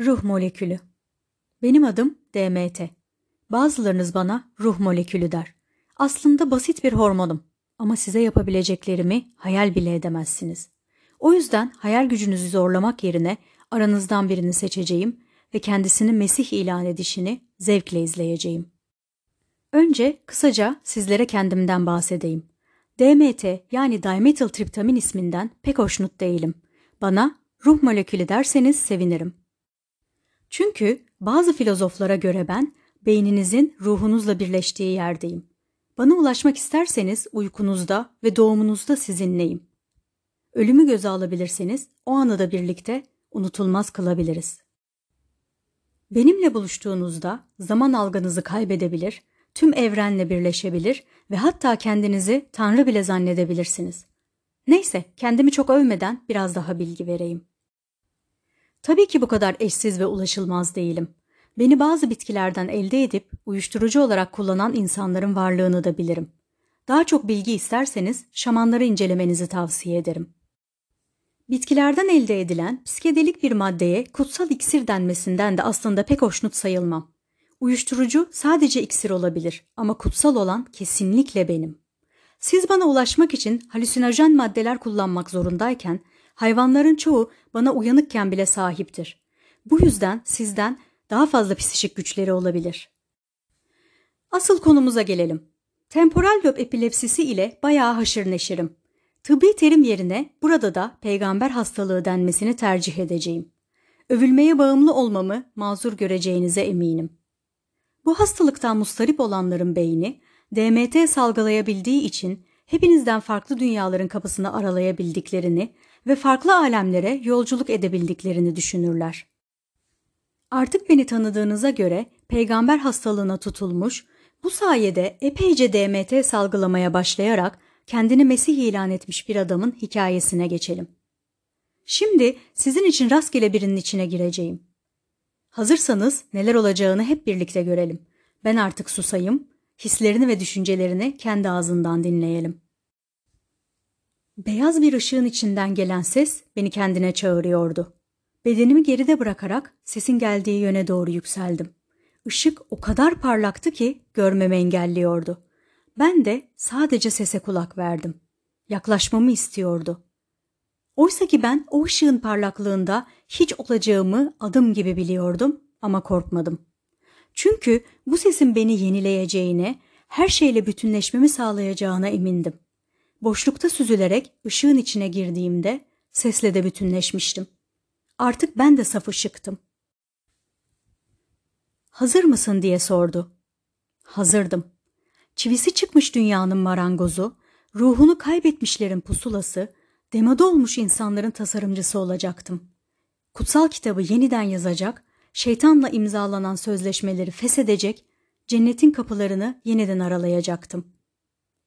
Ruh molekülü. Benim adım DMT. Bazılarınız bana ruh molekülü der. Aslında basit bir hormonum ama size yapabileceklerimi hayal bile edemezsiniz. O yüzden hayal gücünüzü zorlamak yerine aranızdan birini seçeceğim ve kendisini Mesih ilan edişini zevkle izleyeceğim. Önce kısaca sizlere kendimden bahsedeyim. DMT yani dimethyltriptamin isminden pek hoşnut değilim. Bana ruh molekülü derseniz sevinirim. Çünkü bazı filozoflara göre ben beyninizin ruhunuzla birleştiği yerdeyim. Bana ulaşmak isterseniz uykunuzda ve doğumunuzda sizinleyim. Ölümü göze alabilirseniz o anı da birlikte unutulmaz kılabiliriz. Benimle buluştuğunuzda zaman algınızı kaybedebilir, tüm evrenle birleşebilir ve hatta kendinizi Tanrı bile zannedebilirsiniz. Neyse, kendimi çok övmeden biraz daha bilgi vereyim. Tabii ki bu kadar eşsiz ve ulaşılmaz değilim. Beni bazı bitkilerden elde edip uyuşturucu olarak kullanan insanların varlığını da bilirim. Daha çok bilgi isterseniz şamanları incelemenizi tavsiye ederim. Bitkilerden elde edilen psikedelik bir maddeye kutsal iksir denmesinden de aslında pek hoşnut sayılmam. Uyuşturucu sadece iksir olabilir ama kutsal olan kesinlikle benim. Siz bana ulaşmak için halüsinojen maddeler kullanmak zorundayken hayvanların çoğu bana uyanıkken bile sahiptir. Bu yüzden sizden daha fazla psişik güçleri olabilir. Asıl konumuza gelelim. Temporal lob epilepsisi ile bayağı haşır neşirim. Tıbbi terim yerine burada da peygamber hastalığı denmesini tercih edeceğim. Övülmeye bağımlı olmamı mazur göreceğinize eminim. Bu hastalıktan mustarip olanların beyni DMT salgılayabildiği için hepinizden farklı dünyaların kapısını aralayabildiklerini ve farklı alemlere yolculuk edebildiklerini düşünürler. Artık beni tanıdığınıza göre peygamber hastalığına tutulmuş, bu sayede epeyce DMT salgılamaya başlayarak kendini Mesih ilan etmiş bir adamın hikayesine geçelim. Şimdi sizin için rastgele birinin içine gireceğim. Hazırsanız neler olacağını hep birlikte görelim. Ben artık susayım, hislerini ve düşüncelerini kendi ağzından dinleyelim. Beyaz bir ışığın içinden gelen ses beni kendine çağırıyordu. Bedenimi geride bırakarak sesin geldiği yöne doğru yükseldim. Işık o kadar parlaktı ki görmemi engelliyordu. Ben de sadece sese kulak verdim. Yaklaşmamı istiyordu. Oysa ki ben o ışığın parlaklığında hiç olacağımı adım gibi biliyordum ama korkmadım. Çünkü bu sesin beni yenileyeceğine, her şeyle bütünleşmemi sağlayacağına emindim. Boşlukta süzülerek ışığın içine girdiğimde sesle de bütünleşmiştim. Artık ben de saf ışıktım. Hazır mısın diye sordu. Hazırdım. Çivisi çıkmış dünyanın marangozu, ruhunu kaybetmişlerin pusulası, demode olmuş insanların tasarımcısı olacaktım. Kutsal kitabı yeniden yazacak, şeytanla imzalanan sözleşmeleri feshedecek, cennetin kapılarını yeniden aralayacaktım.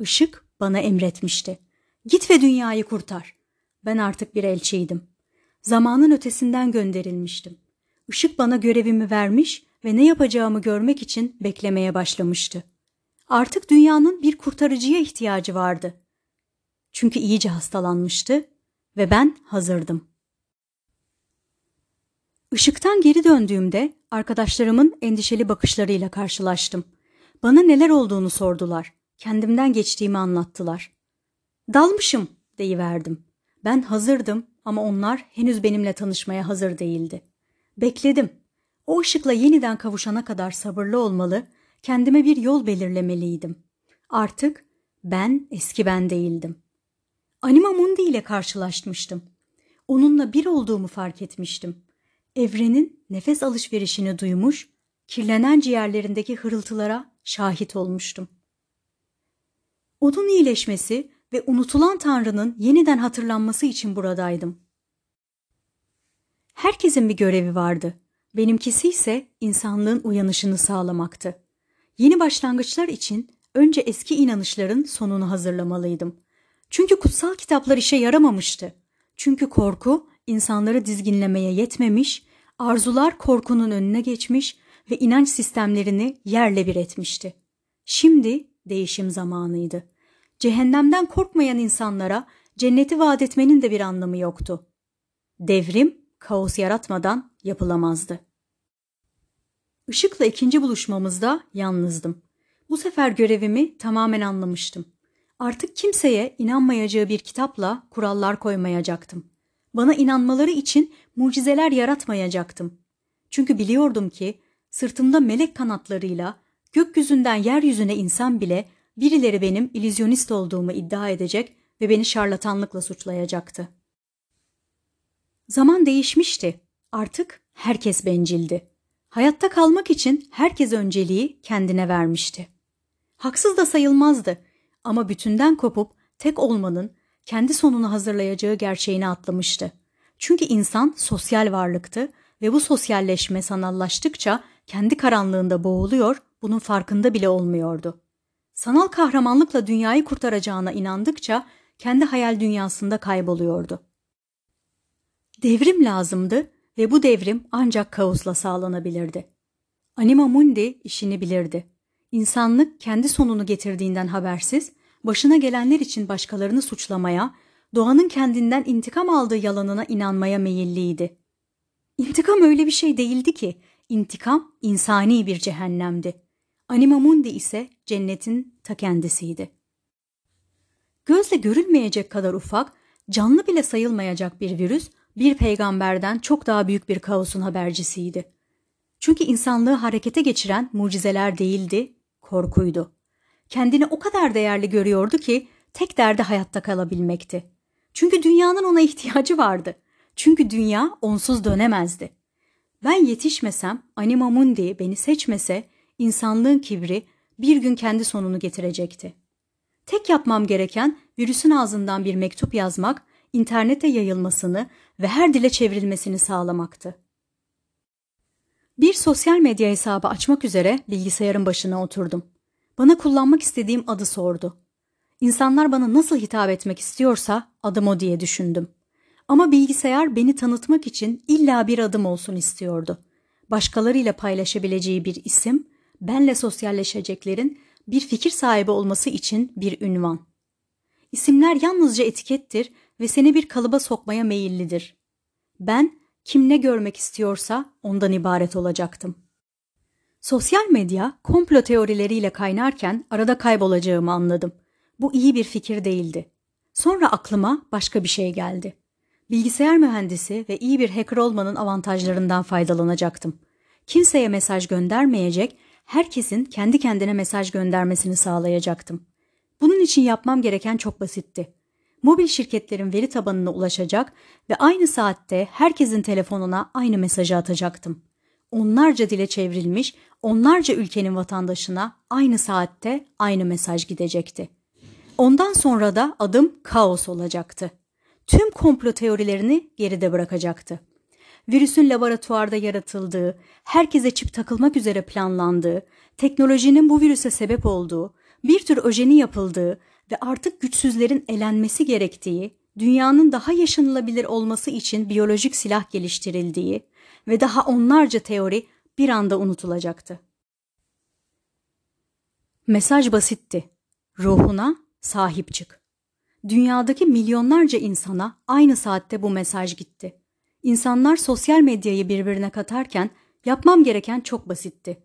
Işık bana emretmişti. Git ve dünyayı kurtar. Ben artık bir elçiydim. Zamanın ötesinden gönderilmiştim. Işık bana görevimi vermiş ve ne yapacağımı görmek için beklemeye başlamıştı. Artık dünyanın bir kurtarıcıya ihtiyacı vardı. Çünkü iyice hastalanmıştı ve ben hazırdım. Işıktan geri döndüğümde arkadaşlarımın endişeli bakışlarıyla karşılaştım. Bana neler olduğunu sordular. Kendimden geçtiğimi anlattılar. Dalmışım deyiverdim. Ben hazırdım ama onlar henüz benimle tanışmaya hazır değildi. Bekledim. O ışıkla yeniden kavuşana kadar sabırlı olmalı, kendime bir yol belirlemeliydim. Artık ben eski ben değildim. Anima Mundi ile karşılaşmıştım. Onunla bir olduğumu fark etmiştim. Evrenin nefes alışverişini duymuş, kirlenen ciğerlerindeki hırıltılara şahit olmuştum. Onun iyileşmesi ve unutulan Tanrı'nın yeniden hatırlanması için buradaydım. Herkesin bir görevi vardı. Benimkisi ise insanlığın uyanışını sağlamaktı. Yeni başlangıçlar için önce eski inanışların sonunu hazırlamalıydım. Çünkü kutsal kitaplar işe yaramamıştı. Çünkü korku insanları dizginlemeye yetmemiş, arzular korkunun önüne geçmiş ve inanç sistemlerini yerle bir etmişti. Şimdi değişim zamanıydı. Cehennemden korkmayan insanlara cenneti vaat etmenin de bir anlamı yoktu. Devrim kaos yaratmadan yapılamazdı. Işık'la ikinci buluşmamızda yalnızdım. Bu sefer görevimi tamamen anlamıştım. Artık kimseye inanmayacağı bir kitapla kurallar koymayacaktım. Bana inanmaları için mucizeler yaratmayacaktım. Çünkü biliyordum ki sırtımda melek kanatlarıyla gökyüzünden yeryüzüne insan bile birileri benim illüzyonist olduğumu iddia edecek ve beni şarlatanlıkla suçlayacaktı. Zaman değişmişti. Artık herkes bencildi. Hayatta kalmak için herkes önceliği kendine vermişti. Haksız da sayılmazdı ama bütünden kopup tek olmanın kendi sonunu hazırlayacağı gerçeğini atlamıştı. Çünkü insan sosyal varlıktı ve bu sosyalleşme sanallaştıkça kendi karanlığında boğuluyor, bunun farkında bile olmuyordu. Sanal kahramanlıkla dünyayı kurtaracağına inandıkça kendi hayal dünyasında kayboluyordu. Devrim lazımdı ve bu devrim ancak kaosla sağlanabilirdi. Anima Mundi işini bilirdi. İnsanlık kendi sonunu getirdiğinden habersiz, başına gelenler için başkalarını suçlamaya, doğanın kendinden intikam aldığı yalanına inanmaya meyilliydi. İntikam öyle bir şey değildi ki, intikam insani bir cehennemdi. Anima Mundi ise cennetin ta kendisiydi. Gözle görülmeyecek kadar ufak, canlı bile sayılmayacak bir virüs, bir peygamberden çok daha büyük bir kaosun habercisiydi. Çünkü insanlığı harekete geçiren mucizeler değildi, korkuydu. Kendini o kadar değerli görüyordu ki tek derdi hayatta kalabilmekti. Çünkü dünyanın ona ihtiyacı vardı. Çünkü dünya onsuz dönemezdi. Ben yetişmesem, Anima Mundi beni seçmese, insanlığın kibri bir gün kendi sonunu getirecekti. Tek yapmam gereken virüsün ağzından bir mektup yazmak, internete yayılmasını ve her dile çevrilmesini sağlamaktı. Bir sosyal medya hesabı açmak üzere bilgisayarın başına oturdum. Bana kullanmak istediğim adı sordu. İnsanlar bana nasıl hitap etmek istiyorsa adım o diye düşündüm. Ama bilgisayar beni tanıtmak için illa bir adım olsun istiyordu. Başkalarıyla paylaşabileceği bir isim, benle sosyalleşeceklerin bir fikir sahibi olması için bir ünvan. İsimler yalnızca etikettir ve seni bir kalıba sokmaya meyillidir. Ben kim ne görmek istiyorsa ondan ibaret olacaktım. Sosyal medya komplo teorileriyle kaynarken arada kaybolacağımı anladım. Bu iyi bir fikir değildi. Sonra aklıma başka bir şey geldi. Bilgisayar mühendisi ve iyi bir hacker olmanın avantajlarından faydalanacaktım. Kimseye mesaj göndermeyecek, herkesin kendi kendine mesaj göndermesini sağlayacaktım. Bunun için yapmam gereken çok basitti mobil şirketlerin veri tabanına ulaşacak ve aynı saatte herkesin telefonuna aynı mesajı atacaktım. Onlarca dile çevrilmiş, onlarca ülkenin vatandaşına aynı saatte aynı mesaj gidecekti. Ondan sonra da adım kaos olacaktı. Tüm komplo teorilerini geride bırakacaktı. Virüsün laboratuvarda yaratıldığı, herkese çip takılmak üzere planlandığı, teknolojinin bu virüse sebep olduğu, bir tür öjeni yapıldığı, ve artık güçsüzlerin elenmesi gerektiği, dünyanın daha yaşanılabilir olması için biyolojik silah geliştirildiği ve daha onlarca teori bir anda unutulacaktı. Mesaj basitti. Ruhuna sahip çık. Dünyadaki milyonlarca insana aynı saatte bu mesaj gitti. İnsanlar sosyal medyayı birbirine katarken yapmam gereken çok basitti.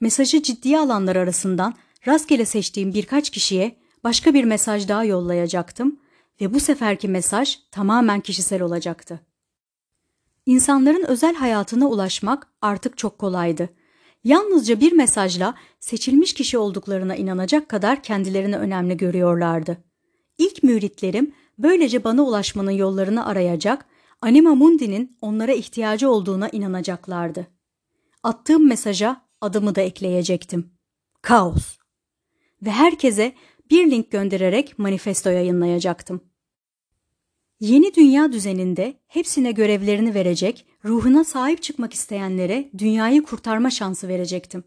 Mesajı ciddiye alanlar arasından rastgele seçtiğim birkaç kişiye başka bir mesaj daha yollayacaktım ve bu seferki mesaj tamamen kişisel olacaktı. İnsanların özel hayatına ulaşmak artık çok kolaydı. Yalnızca bir mesajla seçilmiş kişi olduklarına inanacak kadar kendilerini önemli görüyorlardı. İlk müritlerim böylece bana ulaşmanın yollarını arayacak, Anima Mundi'nin onlara ihtiyacı olduğuna inanacaklardı. Attığım mesaja adımı da ekleyecektim. Kaos. Ve herkese bir link göndererek manifesto yayınlayacaktım. Yeni dünya düzeninde hepsine görevlerini verecek, ruhuna sahip çıkmak isteyenlere dünyayı kurtarma şansı verecektim.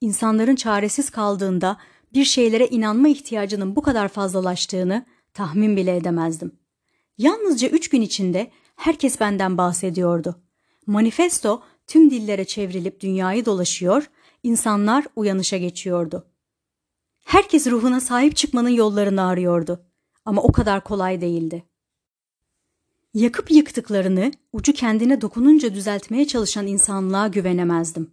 İnsanların çaresiz kaldığında bir şeylere inanma ihtiyacının bu kadar fazlalaştığını tahmin bile edemezdim. Yalnızca üç gün içinde herkes benden bahsediyordu. Manifesto tüm dillere çevrilip dünyayı dolaşıyor, insanlar uyanışa geçiyordu. Herkes ruhuna sahip çıkmanın yollarını arıyordu. Ama o kadar kolay değildi. Yakıp yıktıklarını ucu kendine dokununca düzeltmeye çalışan insanlığa güvenemezdim.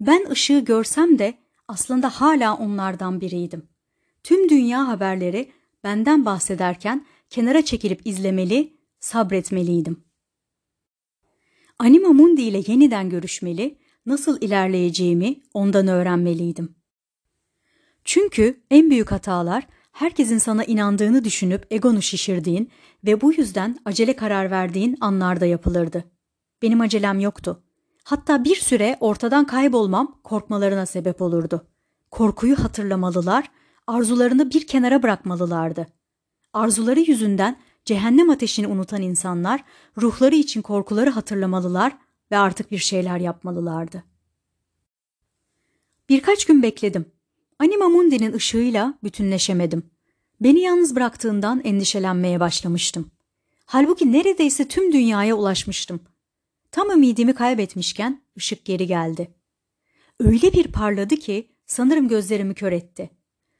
Ben ışığı görsem de aslında hala onlardan biriydim. Tüm dünya haberleri benden bahsederken kenara çekilip izlemeli, sabretmeliydim. Anima Mundi ile yeniden görüşmeli, nasıl ilerleyeceğimi ondan öğrenmeliydim. Çünkü en büyük hatalar herkesin sana inandığını düşünüp egonu şişirdiğin ve bu yüzden acele karar verdiğin anlarda yapılırdı. Benim acelem yoktu. Hatta bir süre ortadan kaybolmam korkmalarına sebep olurdu. Korkuyu hatırlamalılar, arzularını bir kenara bırakmalılardı. Arzuları yüzünden cehennem ateşini unutan insanlar ruhları için korkuları hatırlamalılar ve artık bir şeyler yapmalılardı. Birkaç gün bekledim. Anima Mundi'nin ışığıyla bütünleşemedim. Beni yalnız bıraktığından endişelenmeye başlamıştım. Halbuki neredeyse tüm dünyaya ulaşmıştım. Tam ümidimi kaybetmişken ışık geri geldi. Öyle bir parladı ki sanırım gözlerimi kör etti.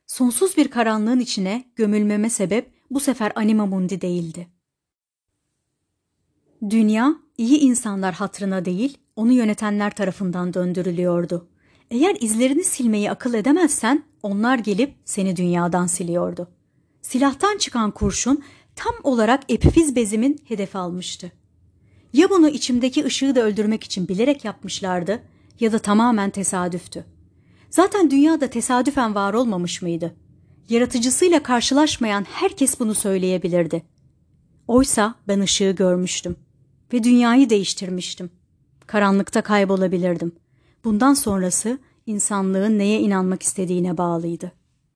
Sonsuz bir karanlığın içine gömülmeme sebep bu sefer Anima Mundi değildi. Dünya iyi insanlar hatrına değil, onu yönetenler tarafından döndürülüyordu. Eğer izlerini silmeyi akıl edemezsen onlar gelip seni dünyadan siliyordu. Silahtan çıkan kurşun tam olarak epifiz bezimin hedefi almıştı. Ya bunu içimdeki ışığı da öldürmek için bilerek yapmışlardı ya da tamamen tesadüftü. Zaten dünyada tesadüfen var olmamış mıydı? Yaratıcısıyla karşılaşmayan herkes bunu söyleyebilirdi. Oysa ben ışığı görmüştüm ve dünyayı değiştirmiştim. Karanlıkta kaybolabilirdim. Bundan sonrası insanlığın neye inanmak istediğine bağlıydı.